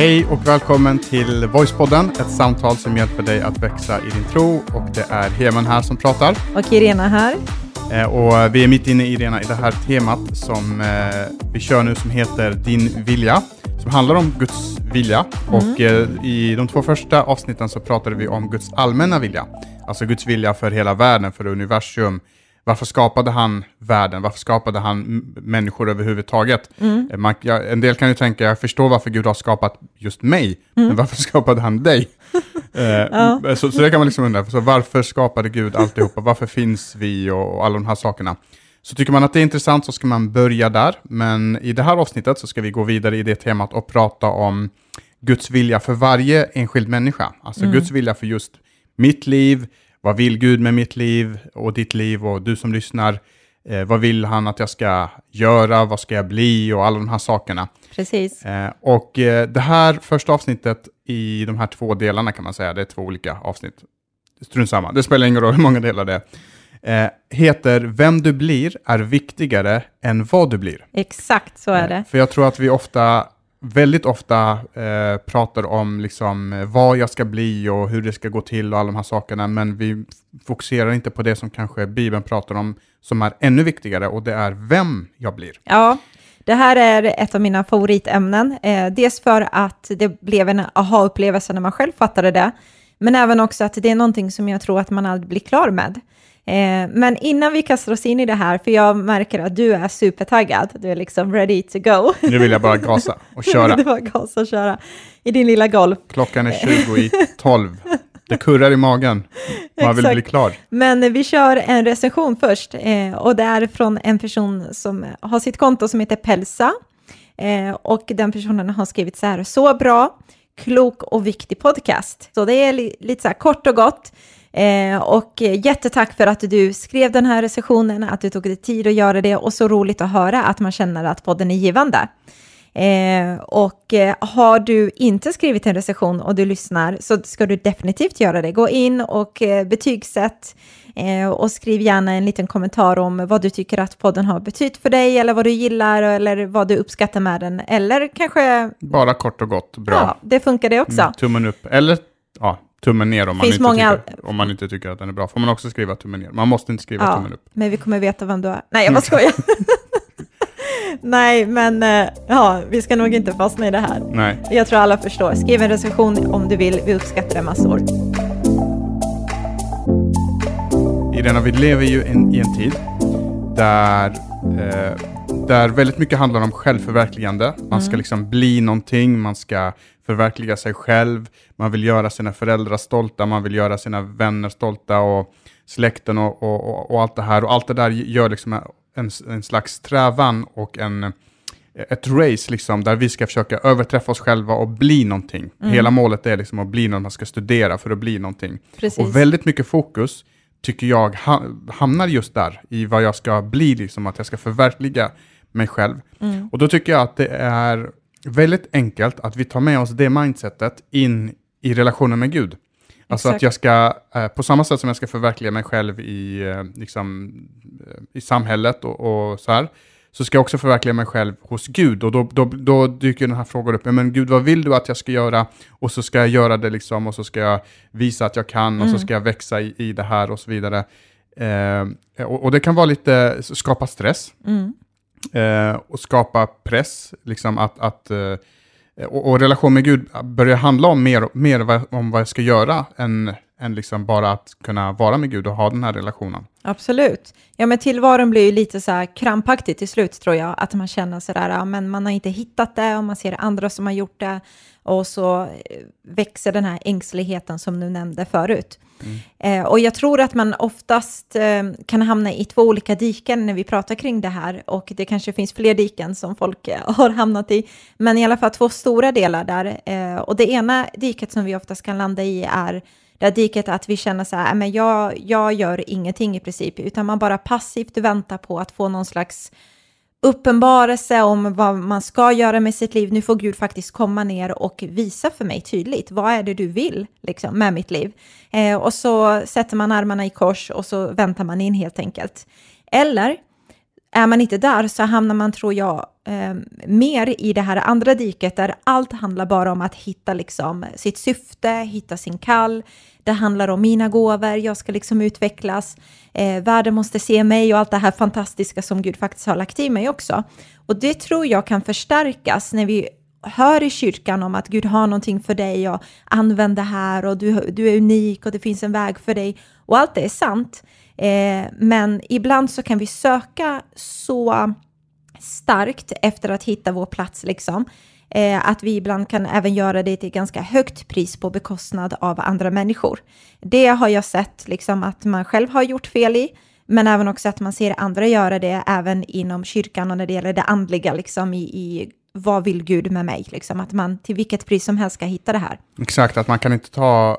Hej och välkommen till Voicepodden, ett samtal som hjälper dig att växa i din tro. Och det är Heman här som pratar. Och Irena här. Eh, och vi är mitt inne Irena, i det här temat som eh, vi kör nu som heter Din vilja, som handlar om Guds vilja. Mm. Och eh, i de två första avsnitten så pratade vi om Guds allmänna vilja, alltså Guds vilja för hela världen, för universum, varför skapade han världen? Varför skapade han människor överhuvudtaget? Mm. Eh, man, ja, en del kan ju tänka, jag förstår varför Gud har skapat just mig, mm. men varför skapade han dig? eh, ja. så, så det kan man liksom undra, så varför skapade Gud alltihopa? Varför finns vi och, och alla de här sakerna? Så tycker man att det är intressant så ska man börja där, men i det här avsnittet så ska vi gå vidare i det temat och prata om Guds vilja för varje enskild människa. Alltså mm. Guds vilja för just mitt liv, vad vill Gud med mitt liv och ditt liv och du som lyssnar? Eh, vad vill han att jag ska göra? Vad ska jag bli? Och alla de här sakerna. Precis. Eh, och eh, det här första avsnittet i de här två delarna kan man säga, det är två olika avsnitt. Strunt samma, det spelar ingen roll hur många delar det är. Eh, heter Vem du blir är viktigare än vad du blir. Exakt, så är eh, det. För jag tror att vi ofta väldigt ofta eh, pratar om liksom, vad jag ska bli och hur det ska gå till och alla de här sakerna, men vi fokuserar inte på det som kanske Bibeln pratar om, som är ännu viktigare, och det är vem jag blir. Ja, det här är ett av mina favoritämnen. Eh, dels för att det blev en aha-upplevelse när man själv fattade det, men även också att det är någonting som jag tror att man aldrig blir klar med. Eh, men innan vi kastar oss in i det här, för jag märker att du är supertaggad, du är liksom ready to go. Nu vill jag bara gasa och köra. du bara gasa och köra i din lilla golf. Klockan är 20 i 12. Det kurrar i magen. Man vill bli klar. Men vi kör en recension först eh, och det är från en person som har sitt konto som heter Pelsa. Eh, och den personen har skrivit så här, så bra, klok och viktig podcast. Så det är lite så här kort och gott. Eh, och jättetack för att du skrev den här recensionen, att du tog dig tid att göra det och så roligt att höra att man känner att podden är givande. Eh, och eh, har du inte skrivit en recension och du lyssnar så ska du definitivt göra det. Gå in och eh, betygsätt eh, och skriv gärna en liten kommentar om vad du tycker att podden har betytt för dig eller vad du gillar eller vad du uppskattar med den. Eller kanske... Bara kort och gott, bra. Ja, det funkar det också. Mm, tummen upp, eller ja, tummen ner om man, inte många... tycker, om man inte tycker att den är bra. Får man också skriva tummen ner. Man måste inte skriva ja, tummen upp. Men vi kommer veta vem du är. Nej, jag bara skojar. Nej, men eh, ja, vi ska nog inte fastna i det här. Nej. Jag tror alla förstår. Skriv en recension om du vill. Vi uppskattar det massor. Irena, vi lever ju in, i en tid där, eh, där väldigt mycket handlar om självförverkligande. Man mm. ska liksom bli någonting, man ska förverkliga sig själv, man vill göra sina föräldrar stolta, man vill göra sina vänner stolta och släkten och, och, och, och allt det här. Och allt det där gör liksom en, en slags strävan och en, ett race liksom, där vi ska försöka överträffa oss själva och bli någonting. Mm. Hela målet är liksom att bli något man ska studera för att bli någonting. Precis. Och väldigt mycket fokus tycker jag ha, hamnar just där, i vad jag ska bli, liksom, att jag ska förverkliga mig själv. Mm. Och då tycker jag att det är väldigt enkelt att vi tar med oss det mindsetet in i relationen med Gud. Alltså Exakt. att jag ska, eh, på samma sätt som jag ska förverkliga mig själv i, eh, liksom, eh, i samhället och, och, så här, så ska jag också förverkliga mig själv hos Gud. Och då, då, då dyker den här frågan upp, men Gud vad vill du att jag ska göra? Och så ska jag göra det liksom, och så ska jag visa att jag kan, mm. och så mm. ska jag växa i, i det här och så vidare. Eh, och, och, det kan vara lite, skapa stress. Mm. Eh, och skapa press, liksom att, att eh, och, och, relation med Gud börjar handla om mer, mer om vad jag ska göra än, än liksom bara att kunna vara med Gud och ha den här relationen. Absolut. Ja, men tillvaron blir ju lite så här krampaktig till slut tror jag, att man känner så där, ja, men man har inte hittat det och man ser andra som har gjort det och så eh, växer den här ängsligheten som du nämnde förut. Mm. Eh, och jag tror att man oftast eh, kan hamna i två olika diken när vi pratar kring det här och det kanske finns fler diken som folk eh, har hamnat i, men i alla fall två stora delar där. Och det ena diket som vi oftast kan landa i är det diket att vi känner så här, men jag, jag gör ingenting i princip, utan man bara passivt väntar på att få någon slags uppenbarelse om vad man ska göra med sitt liv. Nu får Gud faktiskt komma ner och visa för mig tydligt. Vad är det du vill liksom, med mitt liv? Eh, och så sätter man armarna i kors och så väntar man in helt enkelt. Eller är man inte där så hamnar man, tror jag, eh, mer i det här andra diket där allt handlar bara om att hitta liksom sitt syfte, hitta sin kall. Det handlar om mina gåvor, jag ska liksom utvecklas. Eh, världen måste se mig och allt det här fantastiska som Gud faktiskt har lagt i mig också. Och det tror jag kan förstärkas när vi hör i kyrkan om att Gud har någonting för dig och använd det här och du, du är unik och det finns en väg för dig. Och allt det är sant. Eh, men ibland så kan vi söka så starkt efter att hitta vår plats, liksom, eh, att vi ibland kan även göra det till ganska högt pris på bekostnad av andra människor. Det har jag sett liksom, att man själv har gjort fel i, men även också att man ser andra göra det även inom kyrkan och när det gäller det andliga, liksom, i, i vad vill Gud med mig? Liksom, att man till vilket pris som helst ska hitta det här. Exakt, att man kan inte ta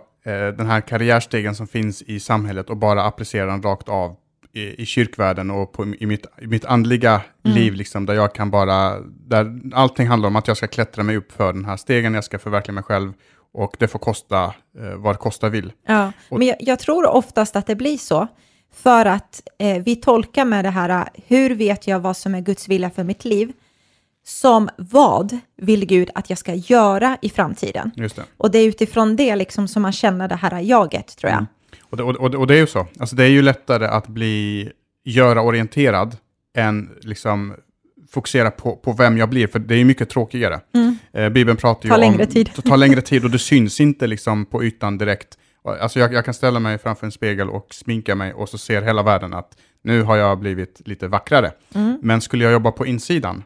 den här karriärstegen som finns i samhället och bara applicera den rakt av i, i kyrkvärlden och på, i, mitt, i mitt andliga mm. liv, liksom, där jag kan bara, där allting handlar om att jag ska klättra mig upp för den här stegen, jag ska förverkliga mig själv och det får kosta eh, vad det kosta vill. Ja, och, men jag, jag, tror oftast att det blir så, för att eh, vi tolkar med det här, hur vet jag vad som är Guds vilja för mitt liv? Som vad vill Gud att jag ska göra i framtiden? Det. Och det är utifrån det liksom som man känner det här jaget, tror jag. Mm. Och, det, och, och, det är ju så. Alltså det är ju lättare att bli göra-orienterad än liksom fokusera på, på vem jag blir, för det är ju mycket tråkigare. Mm. Eh, Bibeln pratar ju ta om... Det tar längre tid och det syns inte liksom på ytan direkt. Alltså jag, jag, kan ställa mig framför en spegel och sminka mig och så ser hela världen att nu har jag blivit lite vackrare. Mm. Men skulle jag jobba på insidan,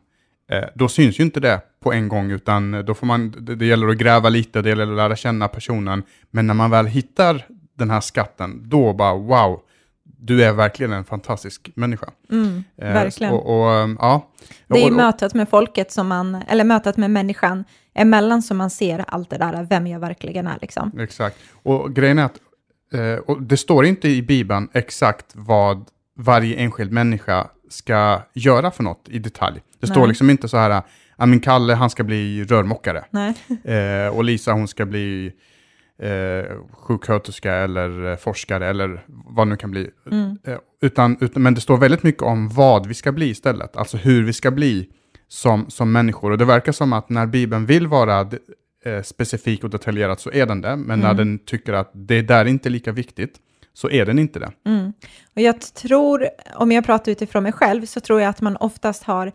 då syns ju inte det på en gång, utan då får man, det, gäller att gräva lite, det gäller att lära känna personen. Men när man väl hittar den här skatten, då bara wow, du är verkligen en fantastisk människa. Mm, eh, verkligen. Och, och, eh, ja. Det är och, mötet med folket som man, eller mötet med människan emellan som man ser allt det där, vem jag verkligen är liksom. Exakt. Och grejen är att, och det står inte i Bibeln exakt vad varje enskild människa ska göra för något i detalj. Det Nej. står liksom inte så här, ja min Kalle han ska bli rörmokare. Eh, och Lisa hon ska bli eh, sjuksköterska eller eh, forskare eller vad nu kan bli. Mm. Eh, utan, utan, men det står väldigt mycket om vad vi ska bli istället, alltså hur vi ska bli som, som människor. Och det verkar som att när Bibeln vill vara eh, specifik och detaljerad så är den det, men mm. när den tycker att det där är inte lika viktigt, så är den inte det. Mm. Och jag tror, om jag pratar utifrån mig själv, så tror jag att man oftast har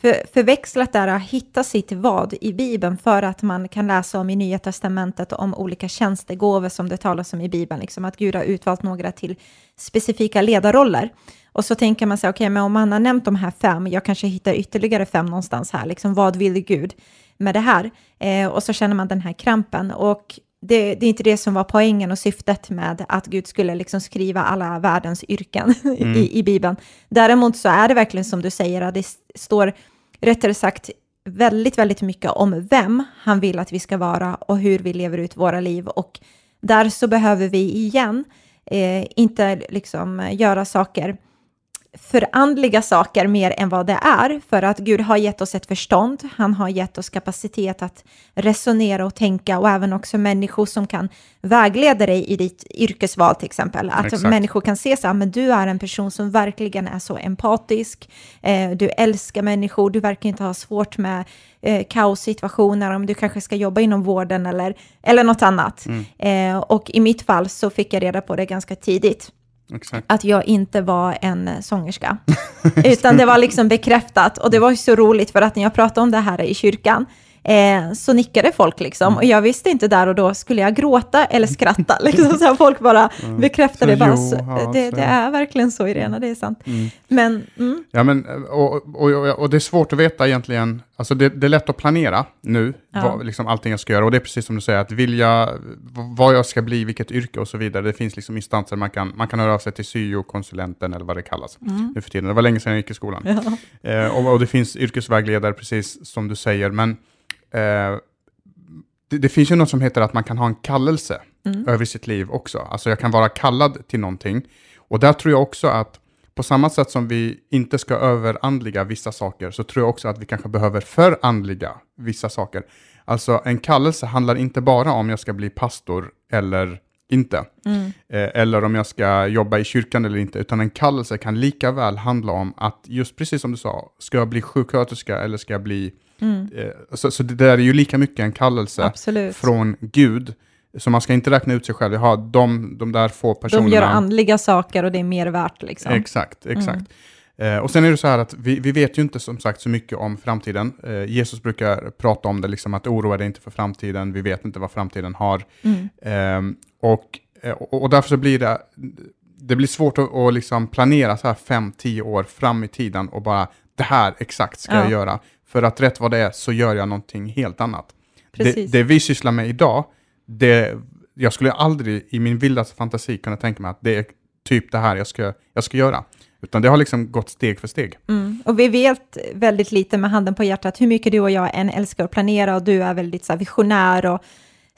för, förväxlat där att hitta sitt vad i Bibeln för att man kan läsa om i Nya Testamentet om olika tjänstegåvor som det talas om i Bibeln, liksom att Gud har utvalt några till specifika ledarroller. Och så tänker man sig, okej, okay, men om man har nämnt de här fem, jag kanske hittar ytterligare fem någonstans här, liksom vad vill Gud med det här? Eh, och så känner man den här krampen. Och det, det, är inte det som var poängen och syftet med att Gud skulle liksom skriva alla världens yrken mm. i, i Bibeln. Däremot så är det verkligen som du säger, att det står rättare sagt väldigt, väldigt mycket om vem han vill att vi ska vara och hur vi lever ut våra liv. Och där så behöver vi igen eh, inte liksom göra saker förandliga saker mer än vad det är, för att Gud har gett oss ett förstånd, han har gett oss kapacitet att resonera och tänka och även också människor som kan vägleda dig i ditt yrkesval till exempel. Att Exakt. människor kan se så här, men du är en person som verkligen är så empatisk, eh, du älskar människor, du verkar inte ha svårt med eh, kaossituationer, om du kanske ska jobba inom vården eller, eller något annat. Mm. Eh, och i mitt fall så fick jag reda på det ganska tidigt. Exakt. att jag inte var en sångerska. Utan det var liksom bekräftat. Och det var så roligt för att när jag pratade om det här i kyrkan eh, så nickade folk liksom. Mm. Och jag visste inte där och då, skulle jag gråta eller skratta? liksom, så folk bara mm. bekräftade, bara, jo, ja, det, det, är verkligen så Irena, det är sant. Mm. Men, mm. Ja, men och, och, och, och, det är svårt att veta egentligen, alltså det, det är lätt att planera nu, ja. vad, liksom allting jag ska göra. Och det är precis som du säger, att vilja, vad jag ska bli, vilket yrke och så vidare. Det finns liksom instanser man kan, man kan höra av sig till syo-konsulenten eller vad det kallas mm. nu för tiden. Det var länge sedan jag gick i skolan. Ja. Eh, och, och det finns yrkesvägledare, precis som du säger. Men eh, det, det, finns ju något som heter att man kan ha en kallelse mm. över sitt liv också. Alltså jag kan vara kallad till någonting. Och där tror jag också att på samma sätt som vi inte ska överandliga vissa saker, så tror jag också att vi kanske behöver förandliga vissa saker. Alltså en kallelse handlar inte bara om jag ska bli pastor eller inte. Mm. Eh, eller om jag ska jobba i kyrkan eller inte, utan en kallelse kan lika väl handla om att just precis som du sa, ska jag bli sjuksköterska eller ska jag bli... Mm. Eh, så, så det där är ju lika mycket en kallelse Absolut. från Gud. Så man ska inte räkna ut sig själv, Jaha, de, de där få personerna... De gör andliga saker och det är mer värt liksom. Exakt, exakt. Mm. Eh, och sen är det så här att vi, vi vet ju inte som sagt så mycket om framtiden. Eh, Jesus brukar prata om det, liksom att oroa dig inte för framtiden, vi vet inte vad framtiden har. Mm. Ehm, eh, och, och, därför så blir det, det blir svårt att, att liksom planera så här fem, tio år fram i tiden och bara det här exakt ska ja. jag göra. För att rätt vad det är så gör jag någonting helt annat. Det, det, vi sysslar med idag, det, jag skulle aldrig i min vildaste fantasi kunna tänka mig att det är typ det här jag ska, jag ska göra. Utan det har liksom gått steg för steg. Mm. Och vi vet väldigt lite med handen på hjärtat hur mycket du och jag än älskar att planera och du är väldigt så visionär och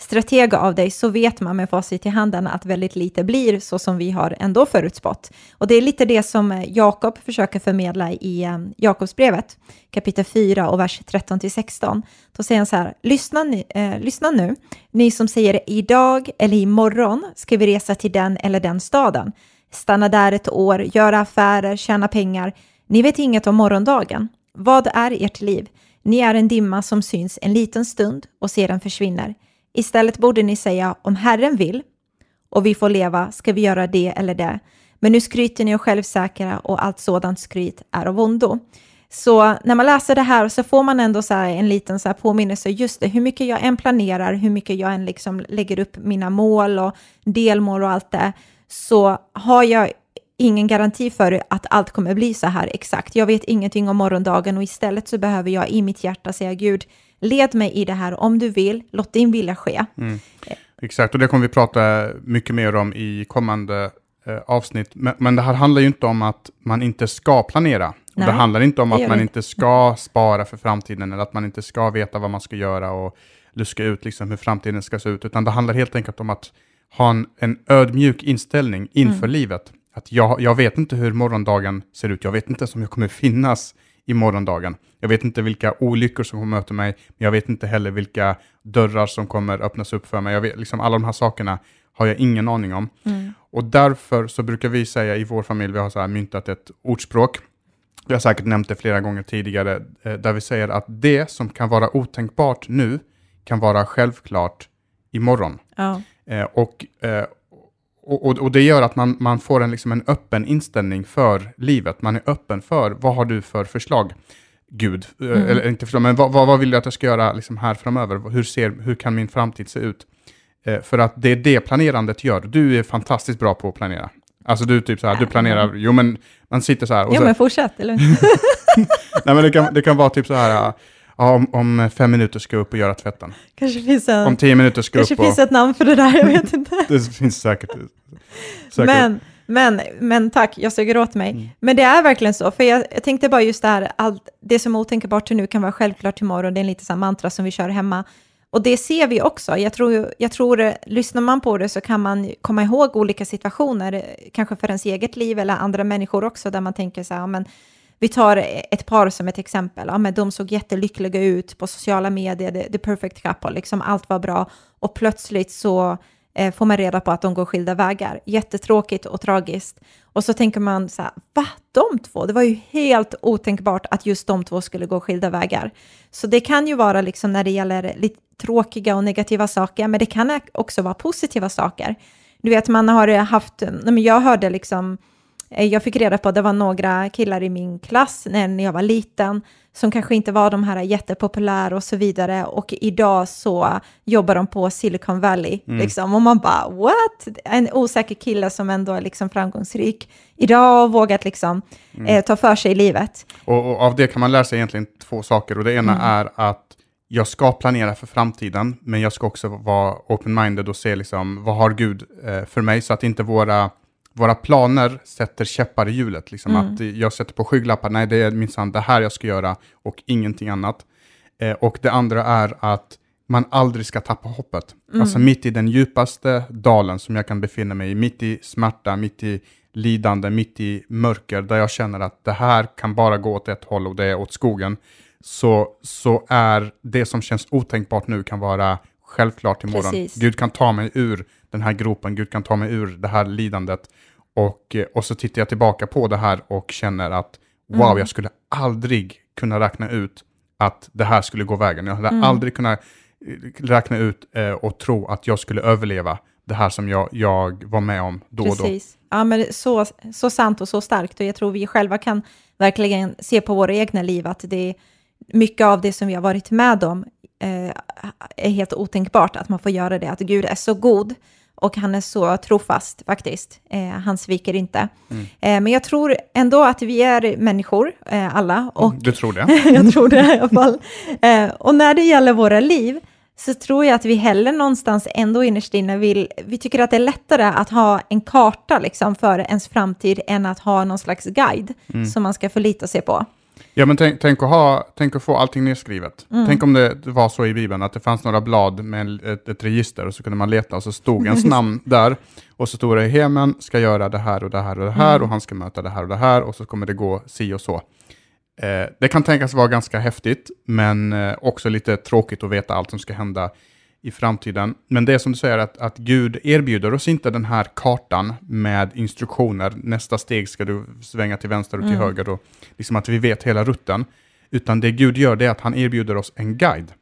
strateg av dig så vet man med facit i handen att väldigt lite blir så som vi har ändå förutspått. Och det är lite det som eh, Jakob försöker förmedla i eh, Jakobsbrevet, kapitel 4 och vers 13 till 16. Då säger han så här, lyssna, ni, eh, lyssna nu, ni som säger idag eller imorgon ska vi resa till den eller den staden stanna där ett år, göra affärer, tjäna pengar. Ni vet inget om morgondagen. Vad är ert liv? Ni är en dimma som syns en liten stund och sedan försvinner. Istället borde ni säga om Herren vill och vi får leva ska vi göra det eller det. Men nu skryter ni och självsäkra och allt sådant skryt är av ondo. Så när man läser det här så får man ändå så en liten så påminnelse, just det, hur mycket jag än planerar, hur mycket jag än liksom lägger upp mina mål och delmål och allt det, så har jag ingen garanti för att allt kommer bli så här exakt. Jag vet ingenting om morgondagen och istället så behöver jag i mitt hjärta säga Gud, led mig i det här om du vill, låt din vilja ske. Mm. Exakt, och det kommer vi prata mycket mer om i kommande eh, avsnitt. Men, men, det här handlar ju inte om att man inte ska planera. Nej, det handlar inte om att man inte ska spara för framtiden eller att man inte ska veta vad man ska göra och luska ut liksom hur framtiden ska se ut, utan det handlar helt enkelt om att ha en, en ödmjuk inställning inför mm. livet. Att jag, jag vet inte hur morgondagen ser ut, jag vet inte om jag kommer finnas i morgondagen. Jag vet inte vilka olyckor som kommer möta mig, men jag vet inte heller vilka dörrar som kommer öppnas upp för mig. Jag vet, liksom, alla de här sakerna har jag ingen aning om. Mm. Och därför så brukar vi säga i vår familj, vi har så här myntat ett ordspråk, vi har säkert nämnt det flera gånger tidigare, eh, där vi säger att det som kan vara otänkbart nu kan vara självklart imorgon. Ja. Eh, och, eh, och, och, det gör att man, man får en, liksom en öppen inställning för livet. Man är öppen för, vad har du för förslag? Gud, eh, mm. eller inte förslag, men vad, vad, vad, vill du att jag ska göra liksom här framöver? Hur, ser, hur kan min framtid se ut? Eh, för att det är det planerandet gör. Du är fantastiskt bra på att planera. Alltså du typ så här, du planerar, jo men man sitter så här. Och jo så, men fortsätt, eller? Nej men det kan, det kan vara typ så här, Ja, om, om, fem minuter ska jag upp och göra tvätten. Kanske finns en, om tio minuter ska kanske upp och... finns ett namn för det där, jag vet inte. det finns säkert. säkert. Men, men, men tack, jag suger åt mig. Mm. Men det är verkligen så, för jag, jag tänkte bara just det här, allt, det som är otänkbart till nu kan vara självklart imorgon, det är en lite så mantra som vi kör hemma. Och det ser vi också. Jag tror, jag tror, lyssnar man på det så kan man komma ihåg olika situationer, kanske för ens eget liv eller andra människor också, där man tänker så här, men vi tar ett par som ett exempel. Ja, men de såg jättelyckliga ut på sociala medier, the, the perfect couple, liksom allt var bra. Och plötsligt så eh, får man reda på att de går skilda vägar. Jättetråkigt och tragiskt. Och så tänker man så här, va, de två? Det var ju helt otänkbart att just de två skulle gå skilda vägar. Så det kan ju vara liksom när det gäller lite tråkiga och negativa saker, men det kan också vara positiva saker. Du vet, man har haft, jag hörde liksom, jag fick reda på att det var några killar i min klass när jag var liten som kanske inte var de här jättepopulära och så vidare och idag så jobbar de på Silicon Valley mm. liksom och man bara what? En osäker kille som ändå är liksom framgångsrik idag och vågat liksom mm. eh, ta för sig i livet. Och, och, av det kan man lära sig egentligen två saker och det ena mm. är att jag ska planera för framtiden men jag ska också vara open-minded och se liksom vad har Gud eh, för mig så att inte våra våra planer sätter käppar i hjulet. Liksom mm. Att jag sätter på skygglappar, nej det är minsann det här jag ska göra och ingenting annat. Eh, och det andra är att man aldrig ska tappa hoppet. Mm. Alltså mitt i den djupaste dalen som jag kan befinna mig i, mitt i smärta, mitt i lidande, mitt i mörker, där jag känner att det här kan bara gå åt ett håll och det är åt skogen, så, så är det som känns otänkbart nu kan vara självklart imorgon. Precis. Gud kan ta mig ur den här gropen, Gud kan ta mig ur det här lidandet. Och, eh, och så tittar jag tillbaka på det här och känner att wow, Mm. jag skulle aldrig kunna räkna ut att det här skulle gå vägen. Jag hade Mm. aldrig kunnat eh, räkna ut eh, och tro att jag skulle överleva det här som jag, jag var med om då och då. Precis. Ja, men så, så sant och så starkt. Och jag tror vi själva kan verkligen se på våra egna liv att det är mycket av det som vi har varit med om eh, är helt otänkbart att man får göra det. Att Gud är så god och han är så trofast faktiskt. Eh, han sviker inte. Mm. Eh, men jag tror ändå att vi är människor, eh, alla. Och Du tror det? jag tror det i alla fall. Eh, och när det gäller våra liv så tror jag att vi heller någonstans ändå innerst inne vill, vi tycker att det är lättare att ha en karta liksom för ens framtid än att ha någon slags guide Mm. som man ska förlita sig på. Ja, men tänk, tänk, att ha, tänk att få allting nedskrivet. Mm. Tänk om det var så i Bibeln, att det fanns några blad med ett, ett register och så kunde man leta och så stod ens namn där. Och så stod det Hemen ska göra det här och det här och det här Mm. och han ska möta det här och det här och så kommer det gå si och så. Eh, det kan tänkas vara ganska häftigt, men eh, också lite tråkigt att veta allt som ska hända i framtiden. Men det är som du säger, att, att Gud erbjuder oss inte den här kartan med instruktioner. Nästa steg ska du svänga till vänster och till Mm. höger. Och liksom att vi vet hela rutten. Utan det Gud gör det är att han erbjuder oss en guide.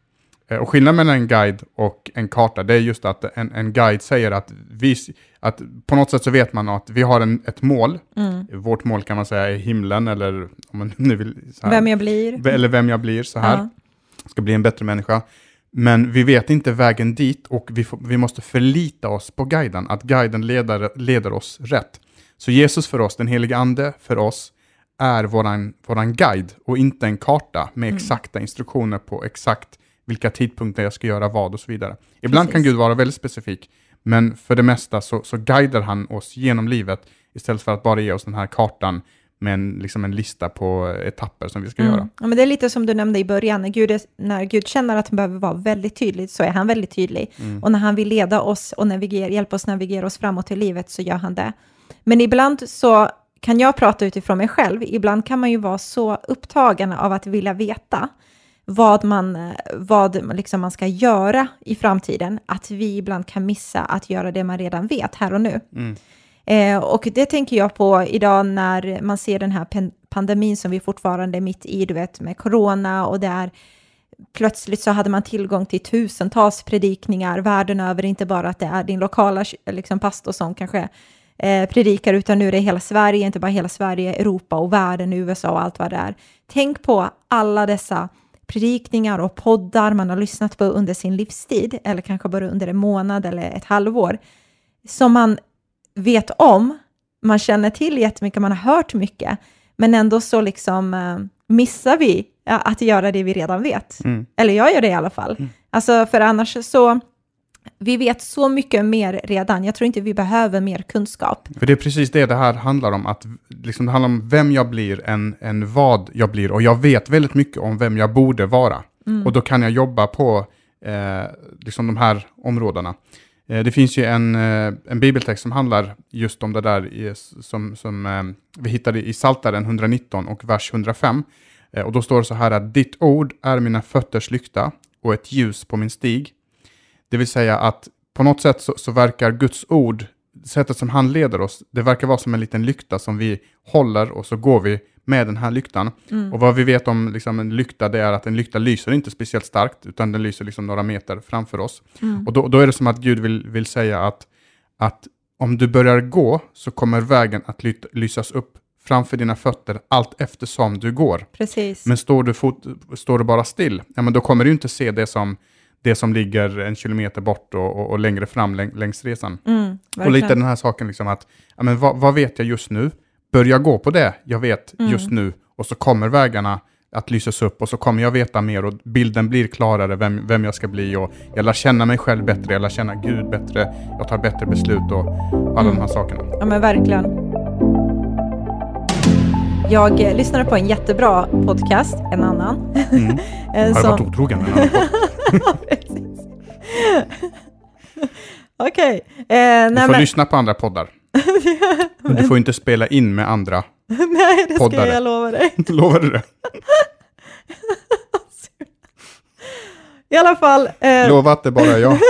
Eh, Och skillnaden mellan en guide och en karta, det är just att en, en guide säger att, vi, att på något sätt så vet man att vi har en, ett mål. Mm. Vårt mål kan man säga är himlen, eller om man nu vill... Så här, Vem jag blir. eller vem jag blir så här. Ja. Ska bli en bättre människa. Men vi vet inte vägen dit och vi, får, vi måste förlita oss på guiden, att guiden leder, leder oss rätt. Så Jesus för oss, den helige ande för oss, är våran, våran guide och inte en karta med Mm. exakta instruktioner på exakt vilka tidpunkter jag ska göra vad och så vidare. Ibland kan Precis. Gud vara väldigt specifik, men för det mesta så, så guidar han oss genom livet istället för att bara ge oss den här kartan med en, liksom en lista på etapper som vi ska göra. Mm. Ja, men det är lite som du nämnde i början, när Gud, är, när Gud känner att han behöver vara väldigt tydlig så är han väldigt tydlig. Mm. Och när han vill leda oss och navigera, hjälpa oss navigera oss framåt i livet så gör han det. Men ibland så kan jag prata utifrån mig själv, ibland kan man ju vara så upptagen av att vilja veta vad man, eh, vad liksom man ska göra i framtiden, att vi ibland kan missa att göra det man redan vet här och nu. Mm. Eh, och det tänker jag på idag när man ser den här pandemin som vi fortfarande är mitt i, du vet, med corona och där plötsligt så hade man tillgång till tusentals predikningar världen över, inte bara att det är din lokala liksom, pastor som kanske eh, predikar, utan nu är det hela Sverige, inte bara hela Sverige, Europa och världen, USA och allt vad det är. Tänk på alla dessa predikningar och poddar man har lyssnat på under sin livstid, eller kanske bara under en månad eller ett halvår, som man vet om, man känner till jättemycket, man har hört mycket, men ändå så liksom eh, missar vi att göra det vi redan vet. Mm. Eller jag gör det i alla fall. Alltså för annars så, vi vet så mycket mer redan. Jag tror inte vi behöver mer kunskap. För det är precis det det här handlar om, att liksom det handlar om vem jag blir än, än vad jag blir. Och jag vet väldigt mycket om vem jag borde vara. Och då kan jag jobba på eh, liksom de här områdena. Eh, det finns ju en, eh, en bibeltext som handlar just om det där i, som, som eh, vi hittade i Saltaren 119 och vers 105. Eh, och då står det så här att ditt ord är mina fötters lykta och ett ljus på min stig. Det vill säga att på något sätt så, så verkar Guds ord, sättet som han leder oss, det verkar vara som en liten lykta som vi håller och så går vi med den här lyktan. Och vad vi vet om liksom, en lykta, det är att en lykta lyser inte speciellt starkt, utan den lyser liksom några meter framför oss. Och då, då är det som att Gud vill, vill säga att, att om du börjar gå så kommer vägen att ly, lysas upp framför dina fötter allt eftersom du går. Precis. Men står du, fot, står du bara still, ja, men då kommer du inte se det som, det som ligger en kilometer bort och, och, och längre fram läng, längs resan. Mm, Och lite den här saken, liksom att, ja, men vad, vad vet jag just nu? Börja gå på det jag vet Mm. just nu och så kommer vägarna att lysas upp och så kommer jag veta mer och bilden blir klarare vem, vem jag ska bli och jag lär känna mig själv bättre, jag lär känna Gud bättre, jag tar bättre beslut och alla Mm. de här sakerna. Ja, men verkligen. Jag eh, lyssnade på en jättebra podcast, en annan. Mm. Eh, Har som- varit otrogen med en annan podd? Okej. Eh, nej, Du får men, lyssna på andra poddar. Men du får inte spela in med andra. nej, det ska poddare. jag lova dig. Lovar du det? I alla fall. Eh, Lova att det bara är jag.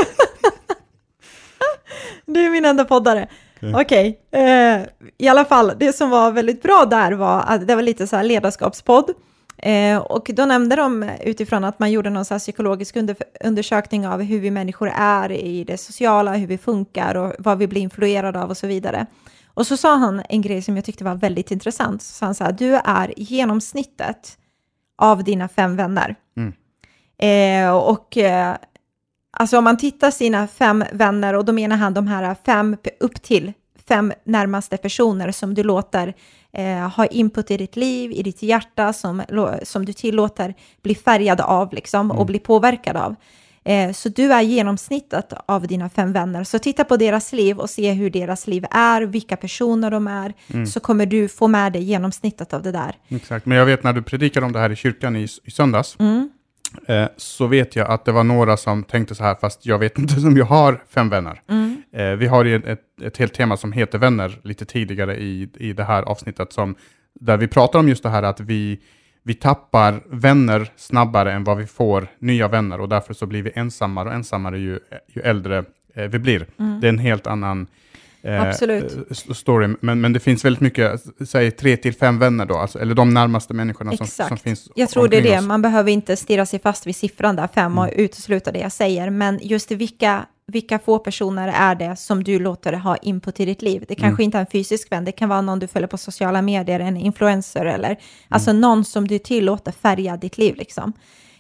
Du är min enda poddare. Okej, eh, i alla fall, det som var väldigt bra där var att det var lite så här ledarskapspodd. Eh, och då nämnde de utifrån att man gjorde någon så psykologisk under, undersökning av hur vi människor är i det sociala, hur vi funkar och vad vi blir influerade av och så vidare. Och så sa han en grej som jag tyckte var väldigt intressant. Så sa han här, du är genomsnittet av dina fem vänner. Eh, och eh, alltså om man tittar sina fem vänner, och då menar han de här fem upp till fem närmaste personer som du låter eh, ha input i ditt liv, i ditt hjärta, som, som du tillåter bli färgad av liksom, och bli påverkad av. Eh, så du är genomsnittet av dina fem vänner. Så titta på deras liv och se hur deras liv är, vilka personer de är, så kommer du få med dig genomsnittet av det där. Exakt, men jag vet när du predikade om det här i kyrkan i, i söndags, eh, så vet jag att det var några som tänkte så här, fast jag vet inte om jag har fem vänner. Eh, vi har ju ett, ett, helt tema som heter vänner lite tidigare i, i det här avsnittet, som, där vi pratar om just det här att vi, vi tappar vänner snabbare än vad vi får nya vänner och därför så blir vi ensammare och ensammare ju, ju äldre eh, vi blir. Det är en helt annan Absolut. eh, story, men, men det finns väldigt mycket, säg tre till fem vänner då, alltså, eller de närmaste människorna som, som finns Jag tror det är det, oss. man behöver inte stirra sig fast vid siffran där, fem, och utesluta det jag säger, men just vilka, vilka få personer är det som du låter ha input i ditt liv? Det kanske inte är en fysisk vän, det kan vara någon du följer på sociala medier, en influencer eller alltså någon som du tillåter färga ditt liv liksom.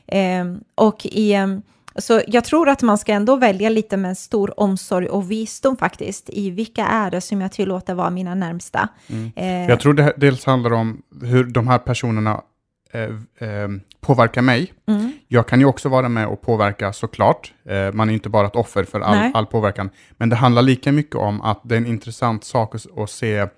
Ehm, och i, ehm, så jag tror att man ska ändå välja lite med stor omsorg och visdom faktiskt, i vilka är det som jag tillåter vara mina närmsta. Eh, Jag tror det dels handlar om hur de här personerna eh, eh, påverkar mig. mm, Jag kan ju också vara med och påverka såklart. Eh, man är inte bara ett offer för all, all påverkan. Men det handlar lika mycket om att det är en intressant sak att, att se eh,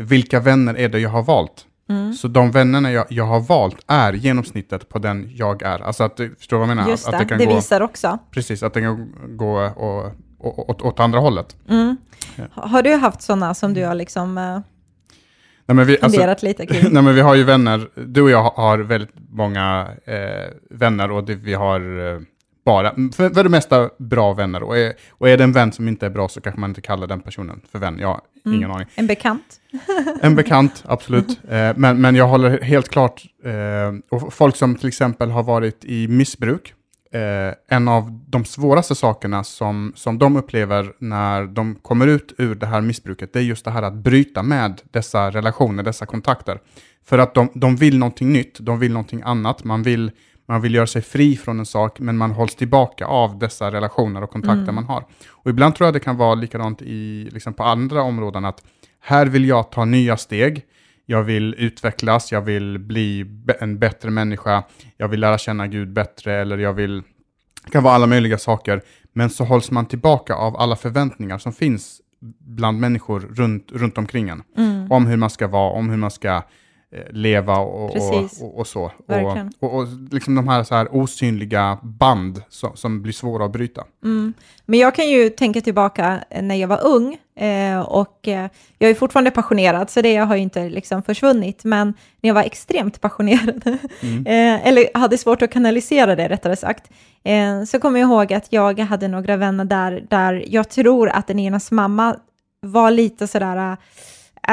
vilka vänner är det jag har valt. Mm. Så de vännerna jag, jag har valt är genomsnittet på den jag är. Alltså att, du förstår vad jag menar? Just det, att det det, kan gå, visar också. Precis, att det kan gå och, och, och, åt andra hållet. Mm. Har du haft sådana som du har liksom eh, Nej, men vi, alltså, funderat lite kring? Nej, men vi har ju vänner, du och jag har väldigt många eh, vänner och det, vi har eh, bara, för, för det mesta bra vänner. Och är, och är det en vän som inte är bra så kanske man inte kallar den personen för vän. Jag har ingen aning. En bekant? En bekant, absolut. Eh, men, men jag håller helt klart, eh, och folk som till exempel har varit i missbruk, eh, en av de svåraste sakerna som, som de upplever när de kommer ut ur det här missbruket, det är just det här att bryta med dessa relationer, dessa kontakter. För att de, de vill någonting nytt, de vill någonting annat, man vill, man vill göra sig fri från en sak, men man hålls tillbaka av dessa relationer och kontakter man har. Och ibland tror jag det kan vara likadant i, liksom på andra områden, att här vill jag ta nya steg, jag vill utvecklas, jag vill bli en bättre människa, jag vill lära känna Gud bättre, eller jag vill, det kan vara alla möjliga saker, men så hålls man tillbaka av alla förväntningar som finns bland människor runt, runt omkring en. Mm. Om hur man ska vara, om hur man ska leva och, Precis. och, och, och så. Verkligen. Och, och, och liksom de här, så här osynliga band som, som blir svåra att bryta. Mm. Men jag kan ju tänka tillbaka när jag var ung eh, och eh, jag är fortfarande passionerad så det har ju inte liksom försvunnit. Men när jag var extremt passionerad, eh, eller hade svårt att kanalisera det rättare sagt, eh, så kommer jag ihåg att jag hade några vänner där, där jag tror att den enas mamma var lite sådär,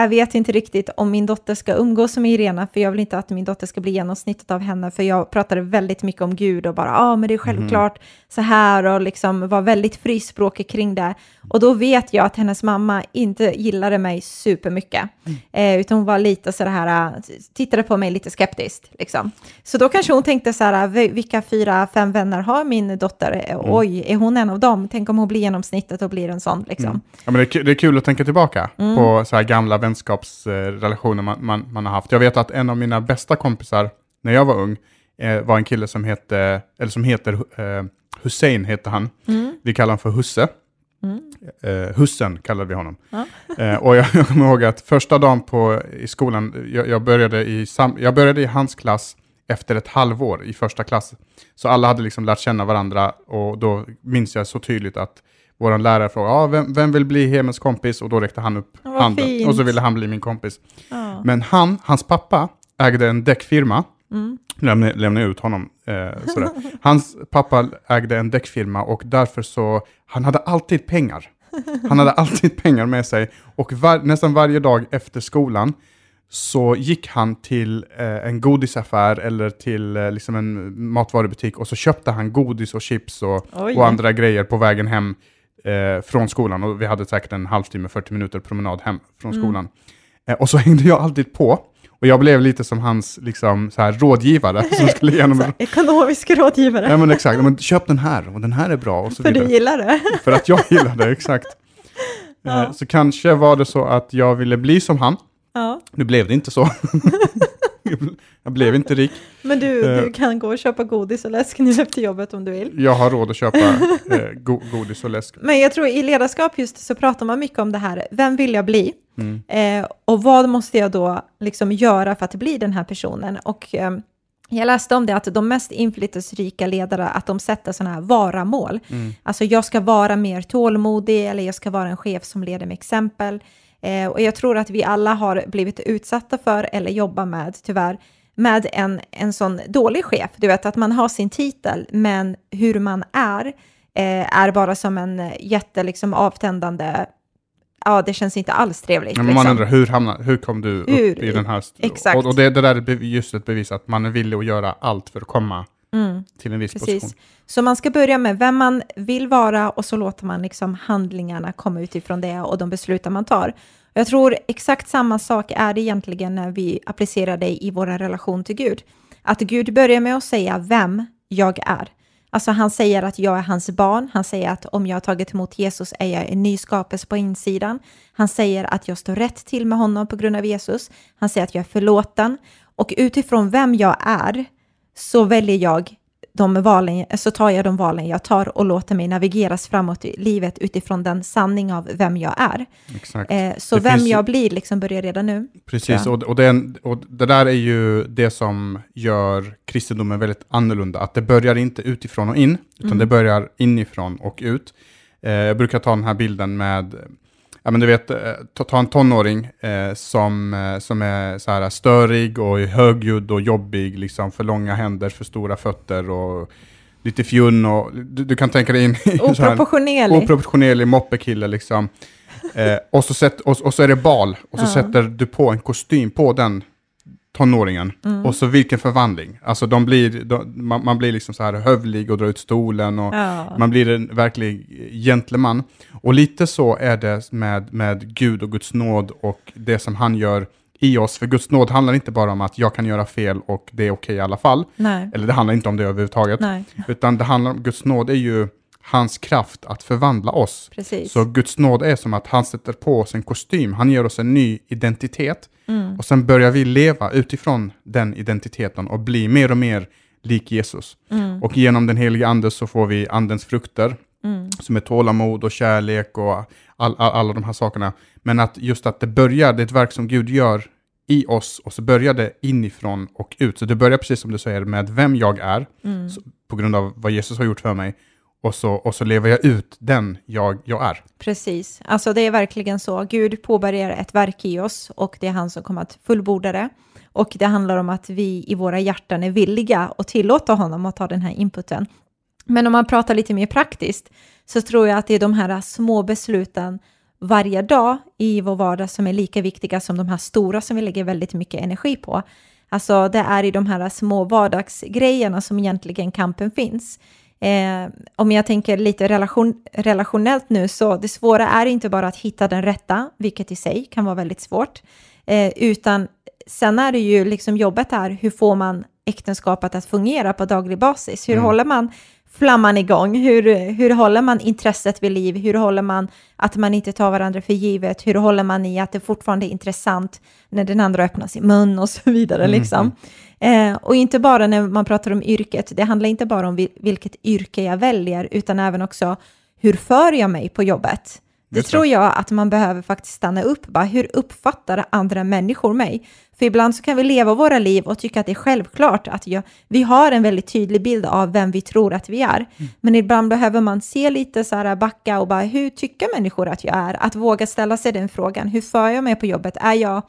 jag vet inte riktigt om min dotter ska umgås med Irena, för jag vill inte att min dotter ska bli genomsnittet av henne, för jag pratade väldigt mycket om Gud och bara, ja, ah, men det är självklart så här och liksom var väldigt frispråkig kring det. Och då vet jag att hennes mamma inte gillade mig supermycket, eh, utan hon var lite så här, tittade på mig lite skeptiskt, liksom. Så då kanske hon tänkte så här, "Vi- vilka fyra, fem vänner har min dotter? Eh, Oj, är hon en av dem? Tänk om hon blir genomsnittet och blir en sån, liksom. Ja, men det, är, det är kul att tänka tillbaka på så här gamla vänskapsrelationer man, man, man har haft. Jag vet att en av mina bästa kompisar när jag var ung eh, var en kille som, hette, eller som heter eh, Hussein, heter han. Vi kallar honom för Husse. Eh, Hussen kallade vi honom. Eh, och jag, jag kommer ihåg att första dagen på, i skolan, jag, jag, började i sam, jag började i hans klass efter ett halvår i första klass. Så alla hade liksom lärt känna varandra och då minns jag så tydligt att vår lärare frågade ah, vem, vem vill bli Hemens kompis och då räckte han upp Vad handen fint. och så ville han bli min kompis. Ja. Men han, hans pappa ägde en däckfirma. Mm. Lämna, lämna ut honom. Eh, sådär. Hans pappa ägde en däckfirma och därför så, han hade alltid pengar. Han hade alltid pengar med sig och var, nästan varje dag efter skolan så gick han till eh, en godisaffär eller till eh, liksom en matvarubutik och så köpte han godis och chips och, och andra grejer på vägen hem eh, från skolan. Och vi hade säkert en halvtimme, 40 minuter promenad hem från Mm. skolan. Eh, och så hängde jag alltid på. Och jag blev lite som hans liksom, så här, rådgivare som skulle igenom... Ekonomisk rådgivare. Ja men exakt, men köp den här och den här är bra och så för vidare. du gillar det. För att jag gillar det, exakt. Ja. Eh, Så kanske var det så att jag ville bli som han. Ja. Nu blev det inte så. jag blev inte rik. Men du, Eh. du kan gå och köpa godis och läsk nu efter jobbet om du vill. Jag har råd att köpa eh, go godis och läsk. Men jag tror i ledarskap just så pratar man mycket om det här, vem vill jag bli? Mm. Eh, och vad måste jag då liksom göra för att bli den här personen? Och eh, jag läste om det att de mest inflytelserika ledare, att de sätter sådana här vara-mål. Mm. Alltså jag ska vara mer tålmodig eller jag ska vara en chef som leder med exempel. Eh, och jag tror att vi alla har blivit utsatta för eller jobbar med, tyvärr, med en, en sån dålig chef. Du vet att man har sin titel, men hur man är eh, är bara som en jätte liksom, avtändande, ja det känns inte alls trevligt. Men man liksom. undrar, hur, hamnar, hur kom du upp Hur? i den här... Exakt. Och, och det, det där är just ett bevis att man är villig att göra allt för att komma Mm. till en viss position. Precis. Så man ska börja med vem man vill vara och så låter man liksom handlingarna komma utifrån det och de beslut man tar. Jag tror exakt samma sak är det egentligen när vi applicerar det i vår relation till Gud. Att Gud börjar med att säga vem jag är. Alltså han säger att jag är hans barn. Han säger att om jag har tagit emot Jesus är jag en ny skapelse på insidan. Han säger att jag står rätt till med honom på grund av Jesus. Han säger att jag är förlåten. Och utifrån vem jag är så väljer jag de valen, så tar jag de valen jag tar och låter mig navigeras framåt i livet utifrån den sanning av vem jag är. Exakt. Eh, så Det vem finns jag blir liksom börjar redan nu. Precis, och, och, det, och det där är ju det som gör kristendomen väldigt annorlunda. Att det börjar inte utifrån och in, utan Mm. det börjar inifrån och ut. Eh, jag brukar ta den här bilden med, ja men du vet, eh, ta, en tonåring eh, som, eh, som är så här störig och högljudd och jobbig, liksom för långa händer, för stora fötter och lite fjunn och du, du kan tänka dig in i Oproportionerlig. oproportionerlig moppekille liksom. Eh, och, så sätt, och, och så är det bal, och så Ja. sätter du på en kostym på den tonåringen. Mm. Och så vilken förvandling. Alltså de blir, de, man, man blir liksom så här hövlig och drar ut stolen och ja. man blir en verklig gentleman. Och lite så är det med, med Gud och Guds nåd och det som han gör i oss. För Guds nåd handlar inte bara om att jag kan göra fel och det är okej i alla fall. Nej, Eller det handlar inte om det överhuvudtaget. nej, Utan det handlar om Guds nåd är ju hans kraft att förvandla oss. precis. Så Guds nåd är som att han sätter på oss en kostym, han ger oss en ny identitet Mm. och sen börjar vi leva utifrån den identiteten och bli mer och mer lik Jesus. Mm. Och genom den heliga ande så får vi andens frukter Mm. som är tålamod och kärlek och all, all, alla de här sakerna. Men att just att det börjar, det är ett verk som Gud gör i oss och så börjar det inifrån och ut. Så det börjar precis som du säger med vem jag är Mm. så, på grund av vad Jesus har gjort för mig och så, och så lever jag ut den jag, jag är. Precis, alltså det är verkligen så. Gud påbörjar ett verk i oss och det är han som kommer att fullborda det. Och det handlar om att vi i våra hjärtan är villiga och tillåta honom att ta den här inputen. Men om man pratar lite mer praktiskt så tror jag att det är de här små besluten varje dag i vår vardag som är lika viktiga som de här stora som vi lägger väldigt mycket energi på. Alltså det är i de här små vardagsgrejerna som egentligen kampen finns. Eh, om jag tänker lite relation, relationellt nu, så det svåra är inte bara att hitta den rätta, vilket i sig kan vara väldigt svårt, eh, utan sen är det ju liksom jobbet här, hur får man äktenskapet att fungera på daglig basis? Hur Mm. håller man flamman igång? Hur, hur håller man intresset vid liv? Hur håller man att man inte tar varandra för givet? Hur håller man i att det fortfarande är intressant när den andra öppnar sin mun och så vidare? Mm. Liksom. Eh, och inte bara när man pratar om yrket, det handlar inte bara om vil- vilket yrke jag väljer, utan även också hur för jag mig på jobbet? Det Just tror jag att man behöver faktiskt stanna upp. Bara, hur uppfattar andra människor mig? För ibland så kan vi leva våra liv och tycka att det är självklart att jag, vi har en väldigt tydlig bild av vem vi tror att vi är. Men ibland behöver man se lite så här backa och bara, hur tycker människor att jag är? Att våga ställa sig den frågan, hur för jag mig på jobbet? Är jag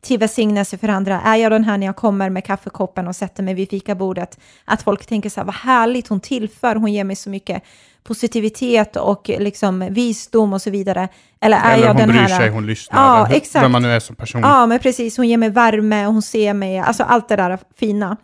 till välsignelse för andra? Är jag den här när jag kommer med kaffekoppen och sätter mig vid fikabordet? Att folk tänker så här, vad härligt hon tillför, hon ger mig så mycket positivitet och liksom visdom och så vidare. Eller är Eller jag hon den bryr här... sig, hon lyssnar. Ja, eller hur- exakt. Vem man nu är som person. Ja, men precis. Hon ger mig värme hon ser mig. Alltså allt det där fina.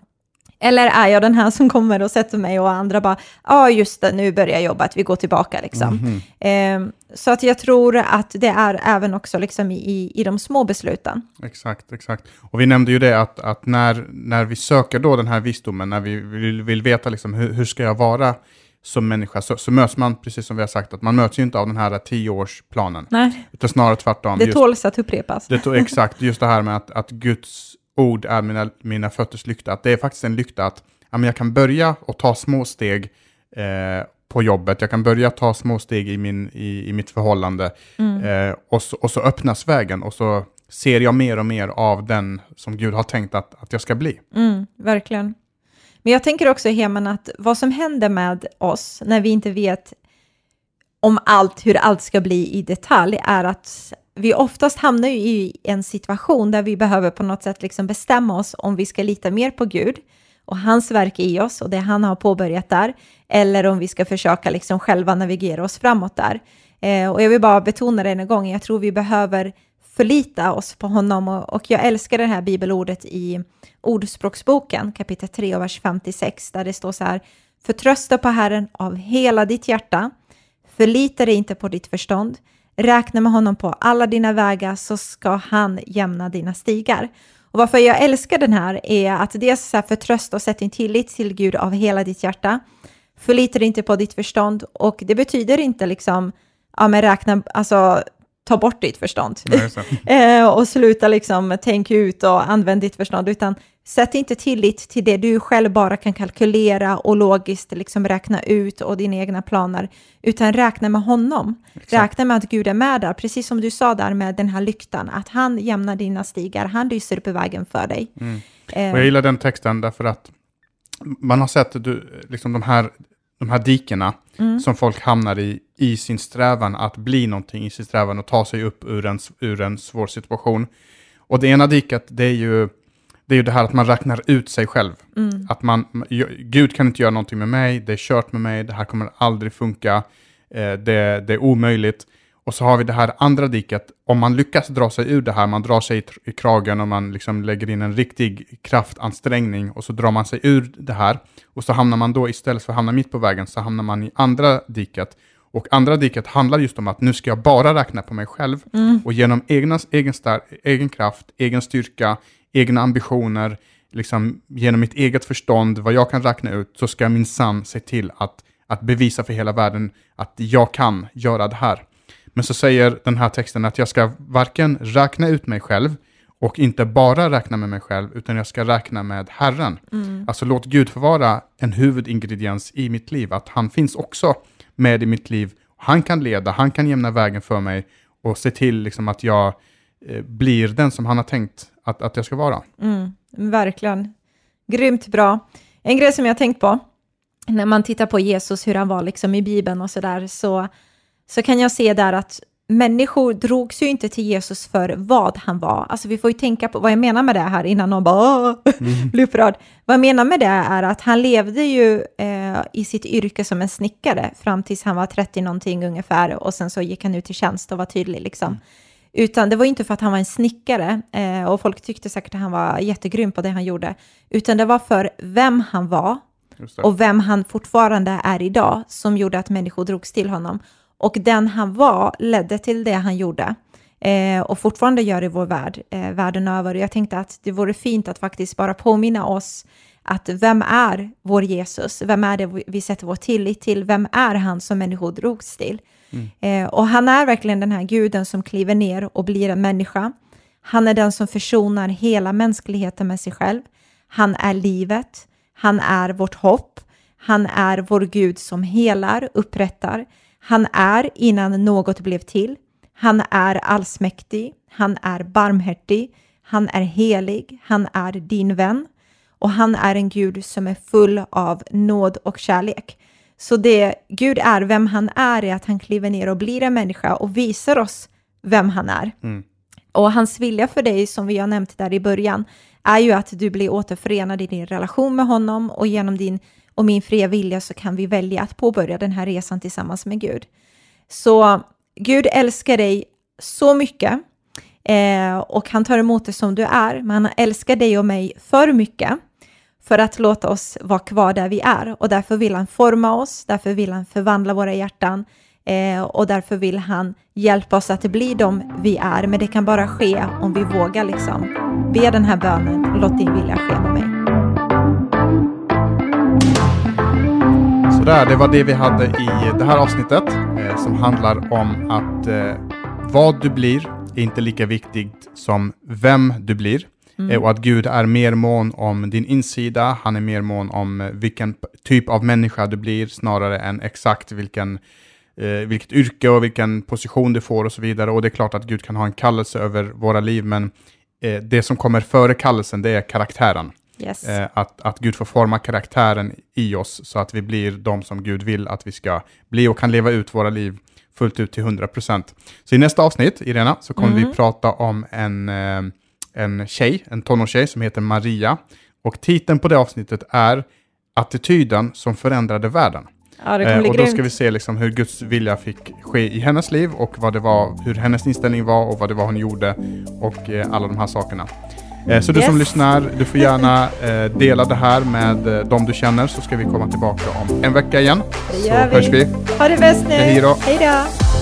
Eller är jag den här som kommer och sätter mig och andra bara, ja just det, nu börjar jobbet, vi går tillbaka liksom. Mhm. Eh, så att jag tror att det är även också liksom i, i de små besluten. Exakt, exakt. Och vi nämnde ju det att, att när, när vi söker då den här visdomen, när vi vill, vill veta liksom hur, hur ska jag vara som människa, så, så möts man, precis som vi har sagt, att man möts ju inte av den här tioårsplanen, Nej, utan snarare tvärtom. det Just- tåls att upprepas. Det exakt just det här med att, att Guds ord är mina, mina fötters lykta. Att det är faktiskt en lykta att ja, men jag kan börja och ta små steg eh, på jobbet. Jag kan börja ta små steg i, min, i, i mitt förhållande. Eh, och, så, och så öppnas vägen och så ser jag mer och mer av den som Gud har tänkt att, att jag ska bli. Mm, verkligen. Men jag tänker också, Heman, att vad som händer med oss när vi inte vet om allt, hur allt ska bli i detalj, är att vi oftast hamnar ju i en situation där vi behöver på något sätt liksom bestämma oss om vi ska lita mer på Gud och hans verk i oss och det han har påbörjat där, eller om vi ska försöka liksom själva navigera oss framåt där. Eh, och jag vill bara betona det en gång, jag tror vi behöver förlita oss på honom och, och jag älskar det här bibelordet i Ordspråksboken kapitel 3 och vers 56 där det står så här Förtrösta på Herren av hela ditt hjärta, förlita dig inte på ditt förstånd, räkna med honom på alla dina vägar så ska han jämna dina stigar. Och varför jag älskar den här är att dels så här förtrösta och sätta din tillit till Gud av hela ditt hjärta, förlita dig inte på ditt förstånd och det betyder inte liksom, ja men räkna, alltså ta bort ditt förstånd. Det. Eh, och sluta liksom tänka ut och använd ditt förstånd, utan sätt inte tillit till det du själv bara kan kalkylera och logiskt liksom räkna ut och dina egna planer, utan räkna med honom. Räkna med att Gud är med där, precis som du sa där med den här lyktan, att han jämnar dina stigar, han lyser upp i vägen för dig. Eh, Och jag gillar den texten därför att man har sett du, liksom de, här, de här dikena som folk hamnar i, i sin strävan att bli någonting, i sin strävan att ta sig upp ur en, ur en svår situation. Och det ena diket, det är ju det, är ju det här att man räknar ut sig själv. Att man, Gud kan inte göra någonting med mig, det är kört med mig, det här kommer aldrig funka, eh, det, det är omöjligt. Och så har vi det här andra diket, om man lyckas dra sig ur det här, man drar sig i, i kragen och man liksom lägger in en riktig kraftansträngning och så drar man sig ur det här. Och så hamnar man då, istället för att hamna mitt på vägen, så hamnar man i andra diket. Och andra diket handlar just om att nu ska jag bara räkna på mig själv och genom egna, egen, star, egen kraft, egen styrka, egna ambitioner, liksom genom mitt eget förstånd, vad jag kan räkna ut, så ska jag minsann se till att, att bevisa för hela världen att jag kan göra det här. Men så säger den här texten att jag ska varken räkna ut mig själv och inte bara räkna med mig själv, utan jag ska räkna med Herren. Alltså låt Gud få vara en huvudingrediens i mitt liv, att han finns också med i mitt liv. Han kan leda, han kan jämna vägen för mig och se till liksom att jag blir den som han har tänkt att, att jag ska vara. Mm, verkligen. Grymt bra. En grej som jag har tänkt på, när man tittar på Jesus, hur han var liksom i Bibeln och sådär, så, så kan jag se där att människor drogs ju inte till Jesus för vad han var. Alltså vi får ju tänka på vad jag menar med det här innan någon bara "Åh", blir upprörd. Vad jag menar med det är att han levde ju eh, i sitt yrke som en snickare fram tills han var 30 någonting ungefär och sen så gick han ut till tjänst och var tydlig liksom. Utan det var inte för att han var en snickare eh, och folk tyckte säkert att han var jättegrym på det han gjorde, utan det var för vem han var och vem han fortfarande är idag som gjorde att människor drogs till honom. Och den han var ledde till det han gjorde eh, och fortfarande gör i vår värld, eh, världen över. Jag tänkte att det vore fint att faktiskt bara påminna oss att vem är vår Jesus? Vem är det vi- vi sätter vår tillit till? Vem är han som människor drogs till? Mm. Eh, och han är verkligen den här guden som kliver ner och blir en människa. Han är den som försonar hela mänskligheten med sig själv. Han är livet. Han är vårt hopp. Han är vår Gud som helar, upprättar. Han är innan något blev till. Han är allsmäktig. Han är barmhärtig. Han är helig. Han är din vän. Och han är en Gud som är full av nåd och kärlek. Så det Gud är, vem han är, är att han kliver ner och blir en människa och visar oss vem han är. Och hans vilja för dig, som vi har nämnt där i början, är ju att du blir återförenad i din relation med honom och genom din och min fria vilja så kan vi välja att påbörja den här resan tillsammans med Gud. Så Gud älskar dig så mycket eh, och han tar emot dig som du är, men han älskar dig och mig för mycket för att låta oss vara kvar där vi är och därför vill han forma oss, därför vill han förvandla våra hjärtan eh, och därför vill han hjälpa oss att bli de vi är, men det kan bara ske om vi vågar liksom be den här bönen, låt din vilja ske med mig. Sådär, det var det vi hade i det här avsnittet eh, som handlar om att eh, vad du blir är inte lika viktigt som vem du blir. Mm. Eh, och att Gud är mer mån om din insida, han är mer mån om eh, vilken typ av människa du blir snarare än exakt vilken, eh, vilket yrke och vilken position du får och så vidare. Och det är klart att Gud kan ha en kallelse över våra liv, men eh, det som kommer före kallelsen, det är karaktären. Yes. Eh, att, att Gud får forma karaktären i oss så att vi blir de som Gud vill att vi ska bli och kan leva ut våra liv fullt ut till 100%. Så i nästa avsnitt, Irena, så kommer mm. vi prata om en, eh, en tjej, en tonårstjej som heter Maria. Och titeln på det avsnittet är Attityden som förändrade världen. Ja, eh, och då ska vi se liksom hur Guds vilja fick ske i hennes liv och vad det var, hur hennes inställning var och vad det var hon gjorde och eh, alla de här sakerna. Eh, så du yes. som lyssnar, du får gärna eh, dela det här med eh, de du känner så ska vi komma tillbaka om en vecka igen. Det gör så vi. hörs vi. Ha det bäst nu. Hej då.